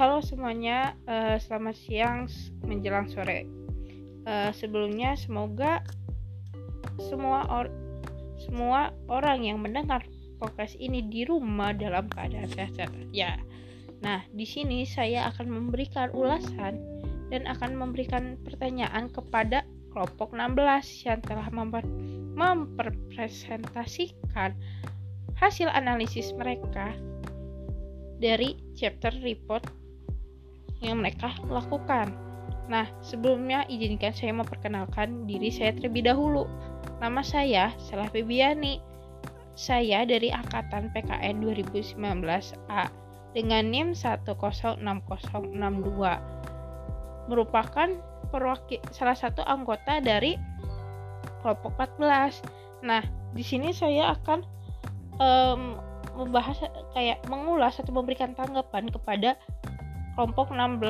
halo semuanya, uh, selamat siang menjelang sore. Uh, sebelumnya semoga semua or semua orang yang mendengar podcast ini di rumah dalam keadaan sehat ya. Nah, di sini saya akan memberikan ulasan dan akan memberikan pertanyaan kepada kelompok 16 yang telah memper memperpresentasikan hasil analisis mereka dari chapter report yang mereka lakukan. Nah, sebelumnya izinkan saya memperkenalkan diri saya terlebih dahulu. Nama saya Salah Febiani. Saya dari Angkatan PKN 2019A dengan NIM 106062 merupakan perwakil salah satu anggota dari kelompok 14. Nah, di sini saya akan um, membahas kayak mengulas atau memberikan tanggapan kepada kelompok 16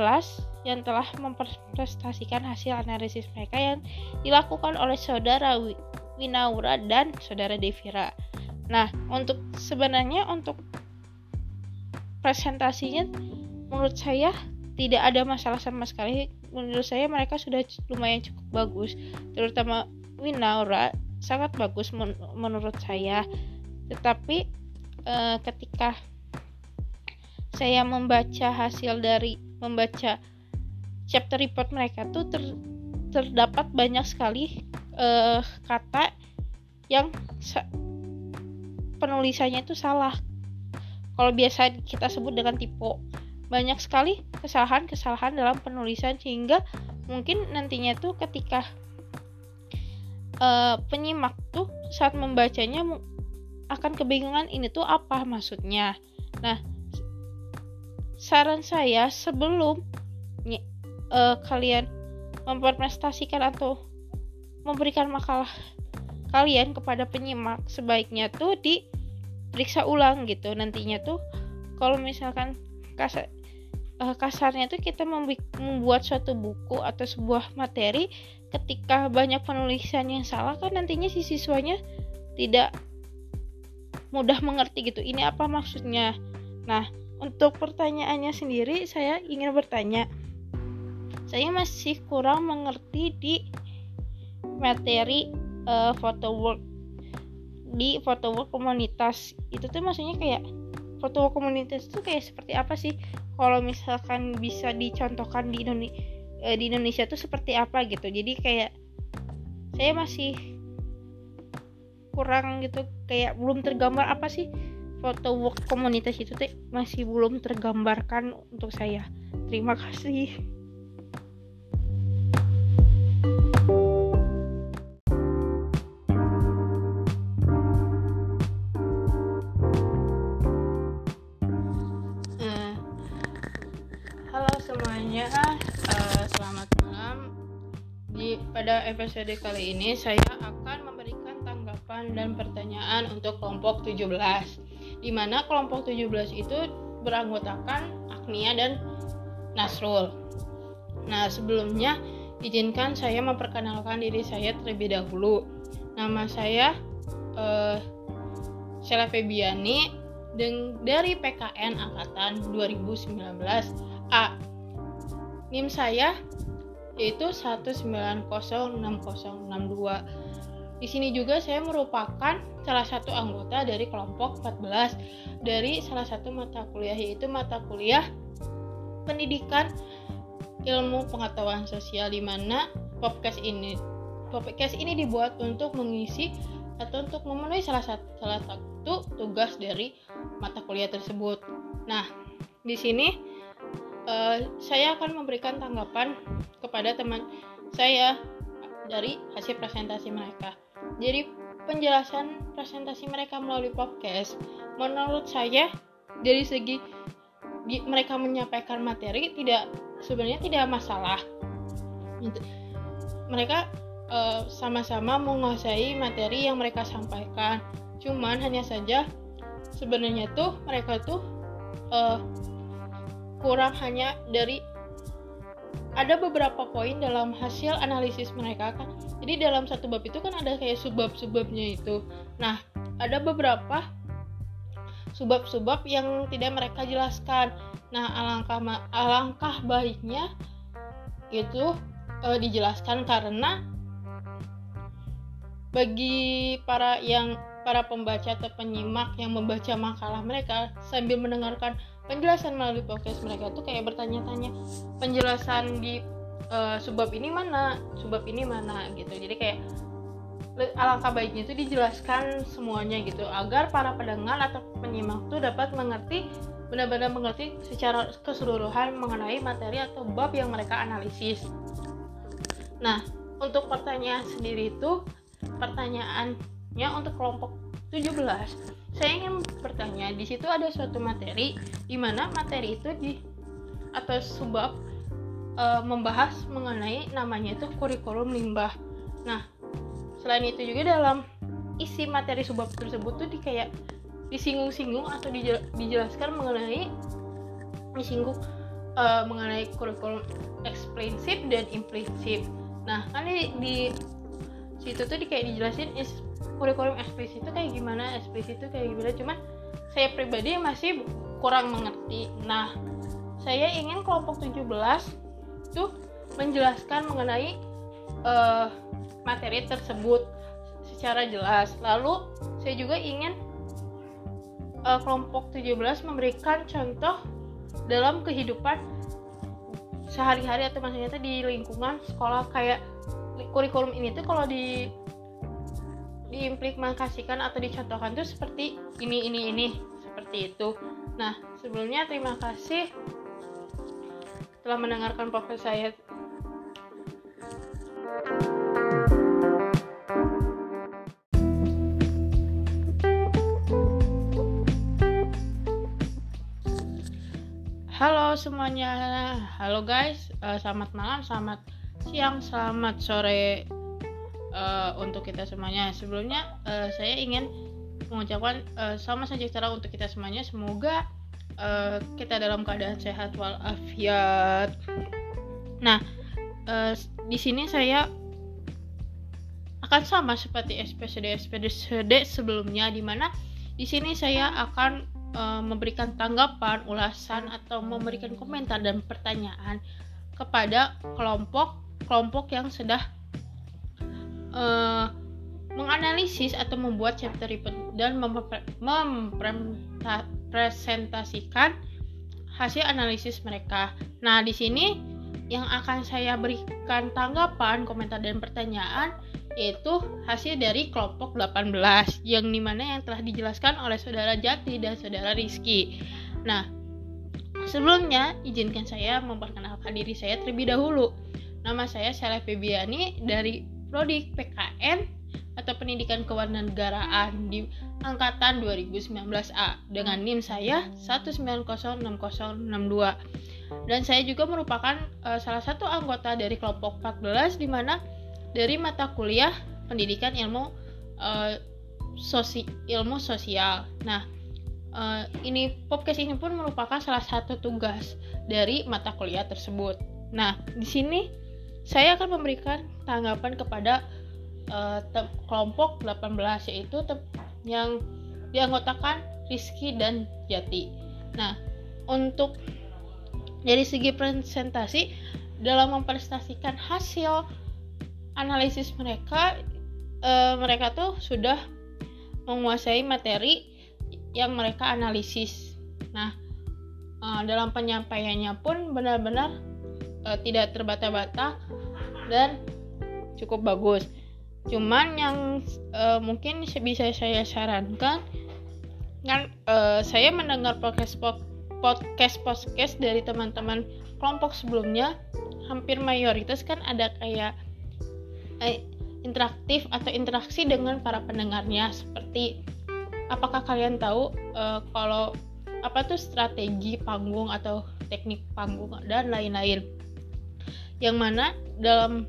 yang telah mempresentasikan hasil analisis mereka yang dilakukan oleh saudara Winaura dan saudara Devira. Nah, untuk sebenarnya untuk presentasinya menurut saya tidak ada masalah sama sekali. Menurut saya mereka sudah lumayan cukup bagus, terutama Winaura sangat bagus men menurut saya. Tetapi e, ketika saya membaca hasil dari membaca chapter report mereka tuh ter, terdapat banyak sekali e, kata yang penulisannya itu salah kalau biasa kita sebut dengan tipe banyak sekali kesalahan-kesalahan dalam penulisan sehingga mungkin nantinya tuh ketika uh, penyimak tuh saat membacanya akan kebingungan ini tuh apa maksudnya. Nah, saran saya sebelum uh, kalian mempresentasikan atau memberikan makalah kalian kepada penyimak sebaiknya tuh di periksa ulang gitu nantinya tuh. Kalau misalkan kasar uh, kasarnya tuh kita membuat suatu buku atau sebuah materi ketika banyak penulisan yang salah kan nantinya si siswanya tidak mudah mengerti gitu ini apa maksudnya? Nah untuk pertanyaannya sendiri saya ingin bertanya. Saya masih kurang mengerti di materi uh, work. Di foto work komunitas. Itu tuh maksudnya kayak foto work komunitas itu kayak seperti apa sih? Kalau misalkan bisa dicontohkan di Indonesia eh, di Indonesia tuh seperti apa gitu. Jadi kayak saya masih kurang gitu. Kayak belum tergambar apa sih foto work komunitas itu tuh masih belum tergambarkan untuk saya terima kasih semuanya, uh, selamat malam. Pada episode kali ini saya akan memberikan tanggapan dan pertanyaan untuk kelompok 17. Di mana kelompok 17 itu beranggotakan Agnia dan Nasrul. Nah, sebelumnya izinkan saya memperkenalkan diri saya terlebih dahulu. Nama saya uh, Sheila Febiani dari PKN Angkatan 2019 A NIM saya yaitu 1906062. Di sini juga saya merupakan salah satu anggota dari kelompok 14 dari salah satu mata kuliah yaitu mata kuliah pendidikan ilmu pengetahuan sosial di mana podcast ini podcast ini dibuat untuk mengisi atau untuk memenuhi salah satu salah satu tugas dari mata kuliah tersebut. Nah, di sini uh, saya akan memberikan tanggapan kepada teman saya dari hasil presentasi mereka. Jadi penjelasan presentasi mereka melalui podcast menurut saya dari segi mereka menyampaikan materi tidak sebenarnya tidak masalah. Mereka uh, sama-sama menguasai materi yang mereka sampaikan. Cuman hanya saja sebenarnya tuh mereka tuh uh, kurang hanya dari ada beberapa poin dalam hasil analisis mereka kan jadi dalam satu bab itu kan ada kayak subbab-subbabnya itu. Nah ada beberapa subbab-subbab yang tidak mereka jelaskan. Nah, alangkah alangkah baiknya itu uh, dijelaskan karena bagi para yang para pembaca atau penyimak yang membaca makalah mereka sambil mendengarkan penjelasan melalui podcast mereka itu kayak bertanya-tanya. Penjelasan di uh, subbab ini mana subbab ini mana gitu. Jadi kayak alangkah baiknya itu dijelaskan semuanya gitu. Agar para pendengar atau penyimak tuh dapat mengerti benar-benar mengerti secara keseluruhan mengenai materi atau bab yang mereka analisis. Nah, untuk pertanyaan sendiri itu pertanyaannya untuk kelompok 17 saya ingin bertanya di situ ada suatu materi di mana materi itu di atau sebab e, membahas mengenai namanya itu kurikulum limbah. Nah selain itu juga dalam isi materi sebab tersebut tuh di kayak disinggung-singgung atau dijelaskan mengenai disinggung e, mengenai kurikulum eksplisit dan implisit nah kan di, di situ tuh di kayak dijelasin is kurikulum eksplisit itu kayak gimana eksplisit itu kayak gimana. Cuman saya pribadi masih kurang mengerti. Nah saya ingin kelompok 17 tuh menjelaskan mengenai uh, materi tersebut secara jelas lalu saya juga ingin uh, kelompok 17 memberikan contoh dalam kehidupan sehari-hari atau maksudnya itu di lingkungan sekolah kayak kurikulum ini tuh kalau di diimplementasikan atau dicontohkan tuh seperti ini ini ini seperti itu. Nah sebelumnya terima kasih telah mendengarkan podcast saya. Halo semuanya, halo guys, uh, selamat malam, selamat siang, selamat sore uh, untuk kita semuanya. Sebelumnya uh, saya ingin mengucapkan uh, sama sejahtera untuk kita semuanya. Semoga uh, kita dalam keadaan sehat walafiat. Nah, uh, di sini saya akan sama seperti SPD SPD sebelumnya, di mana di sini saya akan uh, memberikan tanggapan, ulasan atau memberikan komentar dan pertanyaan kepada kelompok kelompok yang sudah uh, menganalisis atau membuat chapter report dan mempresentasikan hasil analisis mereka. Nah, di sini yang akan saya berikan tanggapan, komentar dan pertanyaan yaitu hasil dari kelompok 18 yang di mana yang telah dijelaskan oleh saudara Jati dan saudara Rizky. Nah, sebelumnya izinkan saya memperkenalkan diri saya terlebih dahulu. Nama saya Sheila Febiani dari Prodi PKN atau Pendidikan Kewarganegaraan di angkatan 2019A dengan NIM saya 1906062. Dan saya juga merupakan uh, salah satu anggota dari kelompok 14 di mana dari mata kuliah Pendidikan Ilmu uh, sosi ilmu sosial. Nah, uh, ini podcast ini pun merupakan salah satu tugas dari mata kuliah tersebut. Nah, di sini saya akan memberikan tanggapan kepada uh, kelompok 18 yaitu yang dianggotakan Rizky dan Jati. Nah, untuk dari segi presentasi dalam mempresentasikan hasil analisis mereka, uh, mereka tuh sudah menguasai materi yang mereka analisis. Nah, uh, dalam penyampaiannya pun benar-benar uh, tidak terbata-bata dan cukup bagus. Cuman yang uh, mungkin bisa saya sarankan kan uh, saya mendengar podcast podcast podcast dari teman-teman kelompok sebelumnya hampir mayoritas kan ada kayak eh, interaktif atau interaksi dengan para pendengarnya. Seperti apakah kalian tahu uh, kalau apa tuh strategi panggung atau teknik panggung dan lain-lain? Yang mana dalam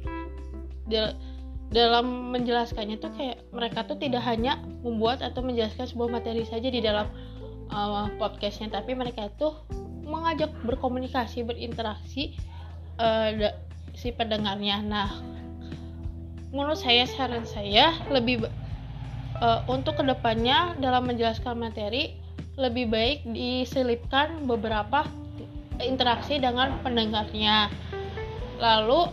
dal, dalam menjelaskannya tuh kayak mereka tuh tidak hanya membuat atau menjelaskan sebuah materi saja di dalam uh, podcastnya tapi mereka tuh mengajak berkomunikasi berinteraksi uh, si pendengarnya nah menurut saya saran saya lebih uh, untuk ke depannya dalam menjelaskan materi lebih baik diselipkan beberapa interaksi dengan pendengarnya. Lalu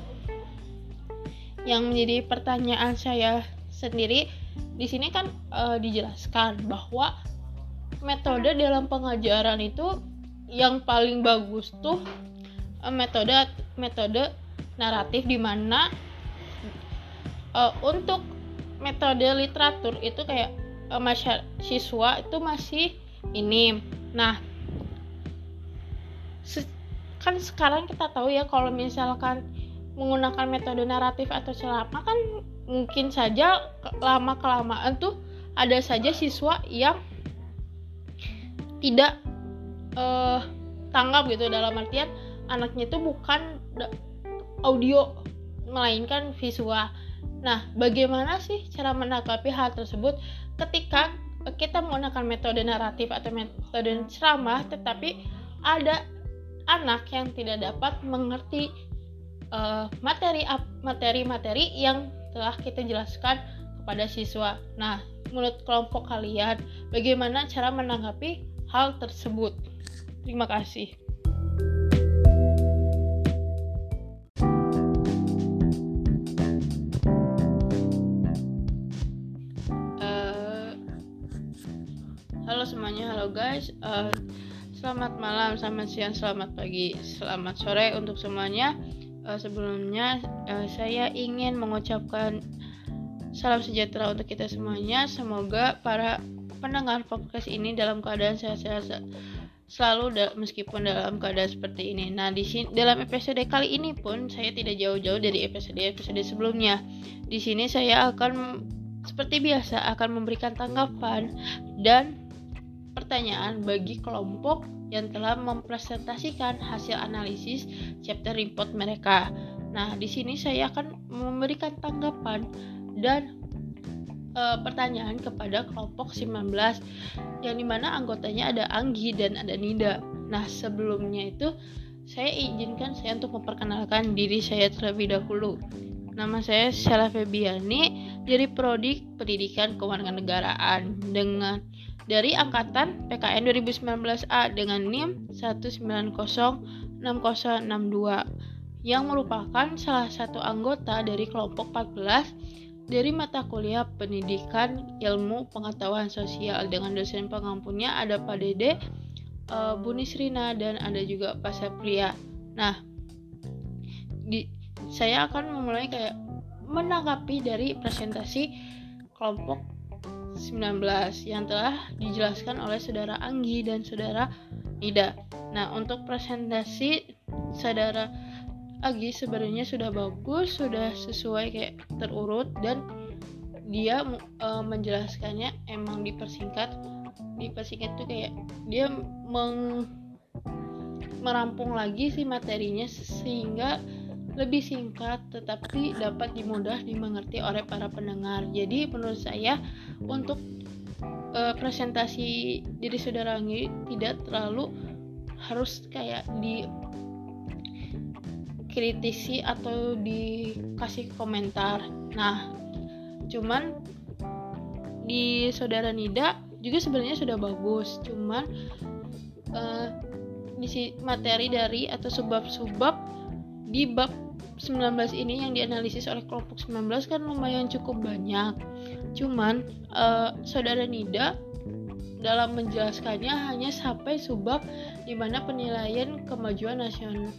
yang menjadi pertanyaan saya sendiri di sini kan e, dijelaskan bahwa metode dalam pengajaran itu yang paling bagus tuh e, metode metode naratif di mana e, untuk metode literatur itu kayak e, mahasiswa itu masih minim. Nah, se kan sekarang kita tahu ya kalau misalkan menggunakan metode naratif atau ceramah kan mungkin saja lama kelamaan tuh ada saja siswa yang tidak uh, tanggap gitu dalam artian anaknya itu bukan audio melainkan visual. Nah, bagaimana sih cara menanggapi hal tersebut ketika kita menggunakan metode naratif atau metode ceramah tetapi ada anak yang tidak dapat mengerti uh, materi materi materi yang telah kita jelaskan kepada siswa. Nah, menurut kelompok kalian, bagaimana cara menanggapi hal tersebut? Terima kasih. Uh, halo semuanya, halo guys. Uh, selamat malam, selamat siang, selamat pagi, selamat sore untuk semuanya uh, sebelumnya uh, saya ingin mengucapkan salam sejahtera untuk kita semuanya. Semoga para pendengar podcast ini dalam keadaan sehat-sehat selalu da meskipun dalam keadaan seperti ini. Nah, di sini dalam episode kali ini pun saya tidak jauh-jauh dari episode-episode sebelumnya. Di sini saya akan seperti biasa akan memberikan tanggapan dan pertanyaan bagi kelompok yang telah mempresentasikan hasil analisis chapter report mereka. Nah, di sini saya akan memberikan tanggapan dan e, pertanyaan kepada kelompok 19 yang di mana anggotanya ada Anggi dan ada Nida. Nah, sebelumnya itu saya izinkan saya untuk memperkenalkan diri saya terlebih dahulu. Nama saya Sheila Febiani dari Prodi Pendidikan Kewarganegaraan dengan dari angkatan PKN 2019A dengan NIM 1906062 yang merupakan salah satu anggota dari kelompok 14 dari mata kuliah Pendidikan Ilmu Pengetahuan Sosial dengan dosen pengampunnya ada Pak Dede, uh, Bu Nisrina dan ada juga Pak Sapria. Nah, di, saya akan memulai kayak menanggapi dari presentasi kelompok 19 yang telah dijelaskan oleh saudara Anggi dan saudara Ida. Nah, untuk presentasi saudara Anggi sebenarnya sudah bagus, sudah sesuai kayak terurut dan dia e, menjelaskannya emang dipersingkat. Dipersingkat tuh kayak dia meng merampung lagi si materinya sehingga lebih singkat tetapi dapat dimudah dimengerti oleh para pendengar. Jadi menurut saya untuk uh, presentasi diri saudara Anggi tidak terlalu harus kayak di kritisi atau dikasih komentar. Nah, cuman di saudara Nida juga sebenarnya sudah bagus, cuman uh, di materi dari atau sebab-sebab di bab 19 ini yang dianalisis oleh kelompok 19 kan lumayan cukup banyak. Cuman uh, saudara Nida dalam menjelaskannya hanya sampai subbab di mana penilaian kemajuan nasional,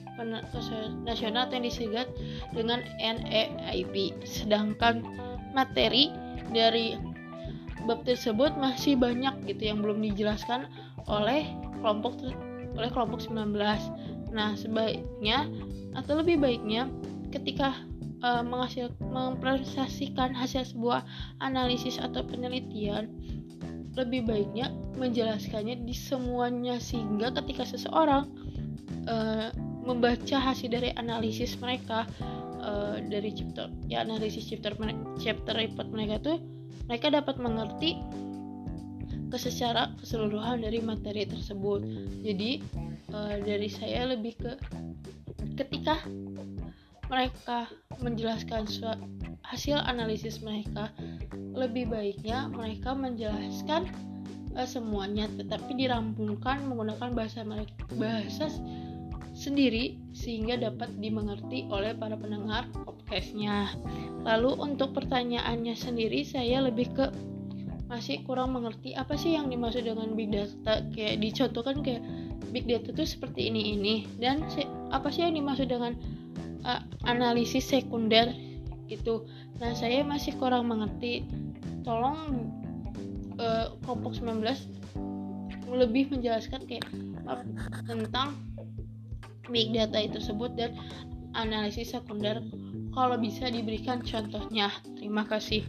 nasional yang disingkat dengan NEIP. Sedangkan materi dari bab tersebut masih banyak gitu yang belum dijelaskan oleh kelompok oleh kelompok 19. Nah, sebaiknya atau lebih baiknya ketika uh, menghasil mempresentasikan hasil sebuah analisis atau penelitian lebih baiknya menjelaskannya di semuanya sehingga ketika seseorang uh, membaca hasil dari analisis mereka uh, dari chapter ya analisis chapter chapter report mereka tuh mereka dapat mengerti secara keseluruhan dari materi tersebut. Jadi uh, dari saya lebih ke ketika mereka menjelaskan hasil analisis mereka, lebih baiknya mereka menjelaskan uh, semuanya tetapi dirampungkan menggunakan bahasa mereka bahasa sendiri sehingga dapat dimengerti oleh para pendengar podcastnya. Lalu untuk pertanyaannya sendiri saya lebih ke masih kurang mengerti apa sih yang dimaksud dengan big data. Kayak dicontohkan kayak big data itu seperti ini ini dan apa sih yang dimaksud dengan uh, analisis sekunder itu nah saya masih kurang mengerti. Tolong uh, kelompok 19 lebih menjelaskan kayak uh, tentang big data itu tersebut dan analisis sekunder kalau bisa diberikan contohnya. Terima kasih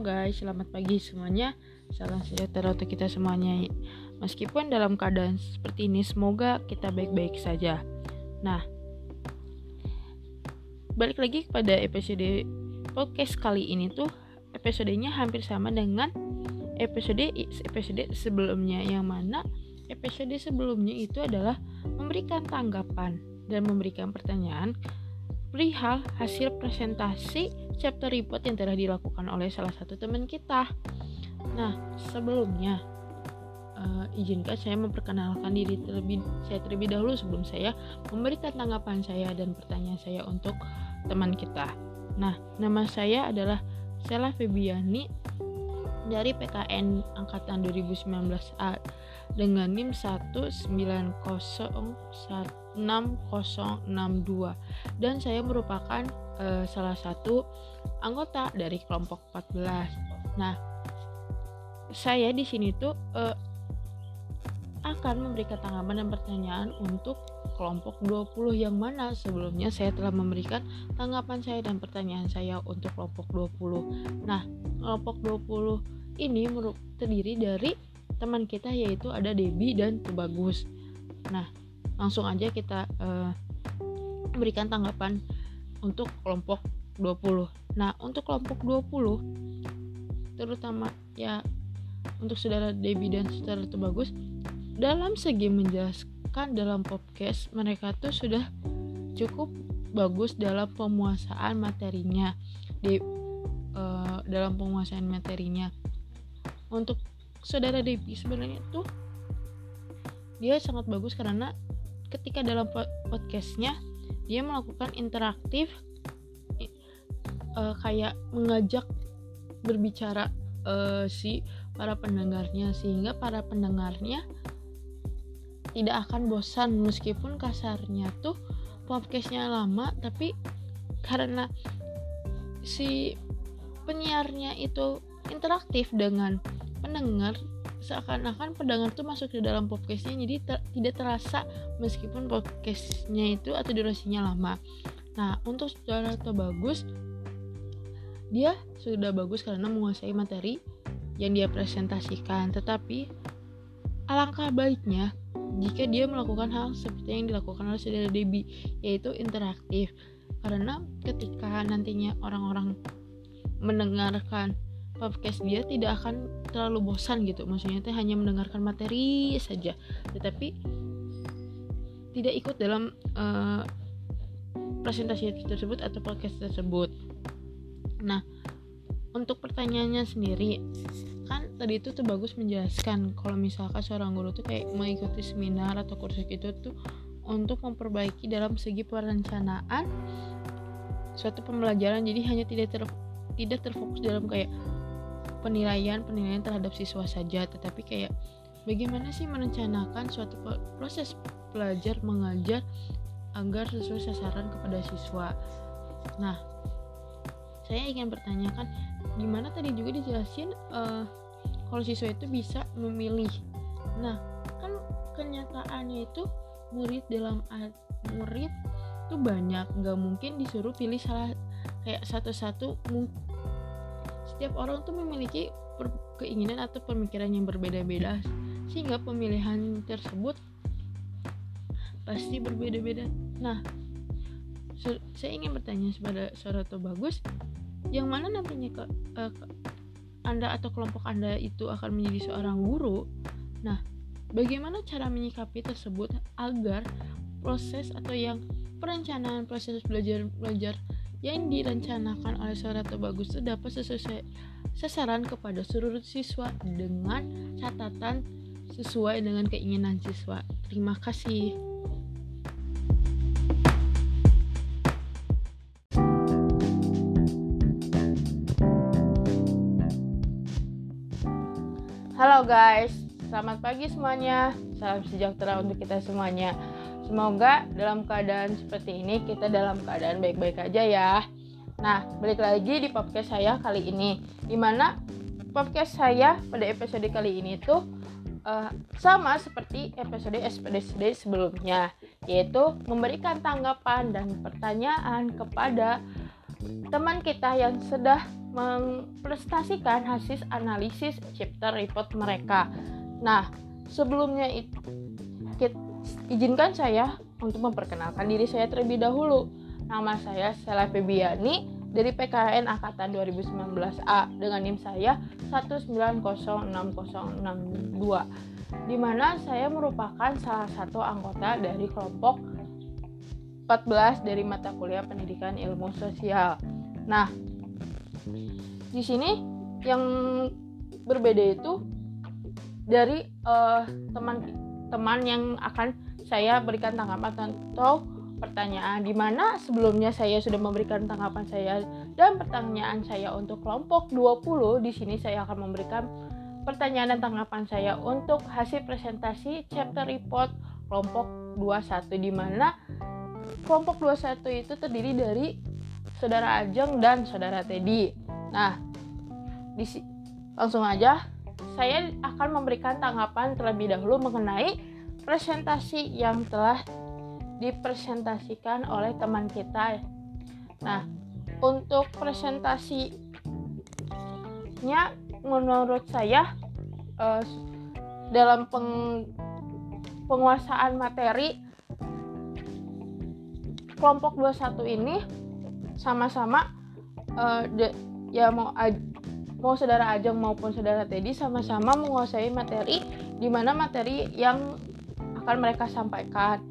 Guys, selamat pagi semuanya. Salam sejahtera untuk kita semuanya. Meskipun dalam keadaan seperti ini, semoga kita baik-baik saja. Nah, balik lagi kepada episode podcast kali ini tuh episodenya hampir sama dengan episode episode sebelumnya yang mana episode sebelumnya itu adalah memberikan tanggapan dan memberikan pertanyaan perihal hasil presentasi chapter report yang telah dilakukan oleh salah satu teman kita. Nah, sebelumnya uh, izinkan saya memperkenalkan diri terlebih saya terlebih dahulu sebelum saya memberikan tanggapan saya dan pertanyaan saya untuk teman kita. Nah, nama saya adalah Sela Febiani dari PKN angkatan 2019A dengan NIM 1906062 dan saya merupakan uh, salah satu anggota dari kelompok 14. Nah, saya di sini tuh uh, akan memberikan tanggapan dan pertanyaan untuk kelompok 20 yang mana sebelumnya saya telah memberikan tanggapan saya dan pertanyaan saya untuk kelompok 20. Nah, kelompok 20 ini terdiri dari teman kita yaitu ada Debbie dan Tubagus. Nah, langsung aja kita uh, berikan tanggapan untuk kelompok 20. Nah, untuk kelompok 20 terutama ya untuk saudara Debbie dan saudara Tubagus dalam segi menjelaskan dalam podcast mereka tuh sudah cukup bagus dalam pemuasaan materinya di uh, dalam penguasaan materinya untuk saudara Debbie sebenarnya tuh dia sangat bagus karena ketika dalam podcastnya dia melakukan interaktif uh, kayak mengajak berbicara uh, si para pendengarnya sehingga para pendengarnya tidak akan bosan. Meskipun kasarnya tuh podcastnya lama tapi karena si penyiarnya itu interaktif dengan pendengar seakan-akan pendengar tuh masuk ke dalam podcastnya jadi ter tidak terasa meskipun podcastnya itu atau durasinya lama. Nah untuk saudara atau bagus dia sudah bagus karena menguasai materi yang dia presentasikan. Tetapi alangkah baiknya jika dia melakukan hal seperti yang dilakukan oleh saudara Debbie yaitu interaktif. Karena ketika nantinya orang-orang mendengarkan podcast dia tidak akan terlalu bosan gitu. Maksudnya teh hanya mendengarkan materi saja. Tetapi tidak ikut dalam uh, presentasi tersebut atau podcast tersebut. Nah untuk pertanyaannya sendiri kan tadi itu tuh bagus menjelaskan kalau misalkan seorang guru tuh kayak mengikuti seminar atau kursus gitu tuh untuk memperbaiki dalam segi perencanaan suatu pembelajaran. Jadi hanya tidak ter tidak terfokus dalam kayak penilaian penilaian terhadap siswa saja. Tetapi kayak bagaimana sih merencanakan suatu proses belajar mengajar agar sesuai sasaran kepada siswa? Nah saya ingin bertanyakan gimana tadi juga dijelasin uh, kalau siswa itu bisa memilih? Nah kan kenyataannya itu murid dalam murid itu banyak. Nggak mungkin disuruh pilih salah kayak satu-satu setiap orang tuh memiliki keinginan atau pemikiran yang berbeda-beda sehingga pemilihan tersebut pasti berbeda-beda. Nah, saya ingin bertanya kepada saudara bagus, yang mana nantinya ke, uh, ke anda atau kelompok anda itu akan menjadi seorang guru. Nah, bagaimana cara menyikapi tersebut agar proses atau yang perencanaan proses belajar belajar yang direncanakan oleh suara bagus itu dapat sesuai sasaran kepada seluruh siswa dengan catatan sesuai dengan keinginan siswa. Terima kasih. Halo guys, selamat pagi semuanya. Salam sejahtera untuk kita semuanya. Semoga dalam keadaan seperti ini kita dalam keadaan baik-baik aja ya. Nah, balik lagi di podcast saya kali ini. Di mana podcast saya pada episode kali ini tuh uh, sama seperti episode SPD sebelumnya, yaitu memberikan tanggapan dan pertanyaan kepada teman kita yang sudah memprestasikan hasil analisis chapter report mereka. Nah, sebelumnya itu izinkan saya untuk memperkenalkan diri saya terlebih dahulu. Nama saya Sela Febiani dari PKN Angkatan 2019A dengan NIM saya 1906062 di mana saya merupakan salah satu anggota dari kelompok 14 dari mata kuliah pendidikan ilmu sosial. Nah, di sini yang berbeda itu dari uh, teman teman yang akan saya berikan tanggapan atau pertanyaan di mana sebelumnya saya sudah memberikan tanggapan saya dan pertanyaan saya untuk kelompok 20 di sini saya akan memberikan pertanyaan dan tanggapan saya untuk hasil presentasi chapter report kelompok 21 di mana kelompok 21 itu terdiri dari saudara Ajeng dan saudara Teddy. Nah, di langsung aja saya akan memberikan tanggapan terlebih dahulu mengenai presentasi yang telah dipresentasikan oleh teman kita. Nah, untuk presentasinya menurut saya uh, dalam peng, penguasaan materi kelompok 21 ini sama-sama uh, ya mau mau saudara Ajeng maupun saudara Teddy sama-sama menguasai materi di mana materi yang akan mereka sampaikan.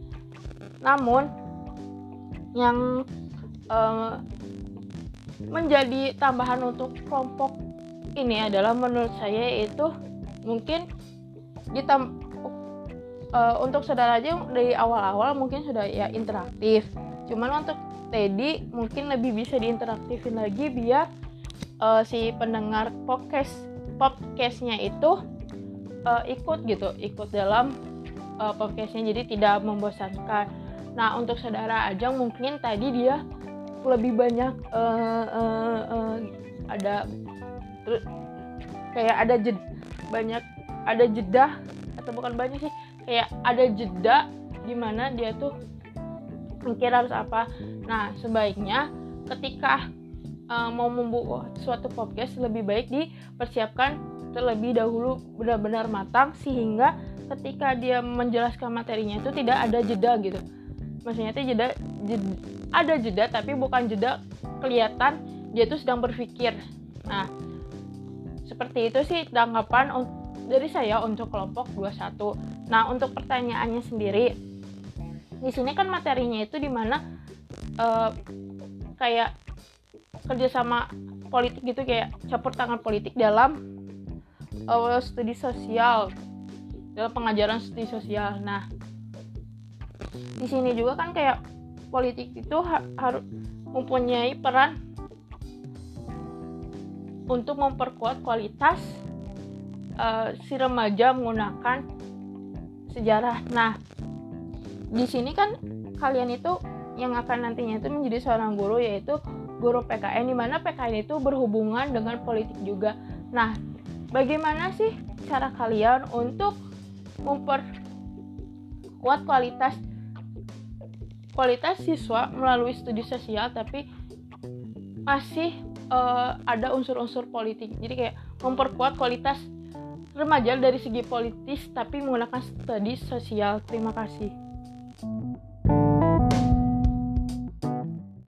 Namun yang uh, menjadi tambahan untuk kelompok ini adalah menurut saya itu mungkin ditam uh, untuk saudara aja dari awal-awal mungkin sudah ya interaktif. Cuman untuk Teddy mungkin lebih bisa diinteraktifin lagi biar uh, si pendengar podcast podcastnya itu uh, ikut gitu ikut dalam uh, podcastnya. Jadi tidak membosankan. Nah untuk saudara Ajang mungkin tadi dia lebih banyak uh, uh, uh, ada kayak ada jed, banyak ada jeda atau bukan banyak sih kayak ada jeda di mana dia tuh mikir harus apa. Nah sebaiknya ketika uh, mau membuat suatu podcast lebih baik dipersiapkan terlebih dahulu benar-benar matang sehingga ketika dia menjelaskan materinya itu tidak ada jeda gitu. Maksudnya itu jeda, jeda ada jeda tapi bukan jeda kelihatan dia itu sedang berpikir. Nah seperti itu sih tanggapan dari saya untuk kelompok 21 nah untuk pertanyaannya sendiri di sini kan materinya itu di mana uh, kayak kerjasama politik gitu kayak campur tangan politik dalam uh, studi sosial dalam pengajaran studi sosial. Nah, di sini juga kan kayak politik itu ha harus mempunyai peran untuk memperkuat kualitas uh, si remaja menggunakan sejarah. Nah, di sini kan kalian itu yang akan nantinya itu menjadi seorang guru yaitu guru PKN di mana PKN itu berhubungan dengan politik juga. Nah, bagaimana sih cara kalian untuk memperkuat kualitas kualitas siswa melalui studi sosial tapi masih uh, ada unsur-unsur politik. Jadi kayak memperkuat kualitas remaja dari segi politis tapi menggunakan studi sosial. Terima kasih.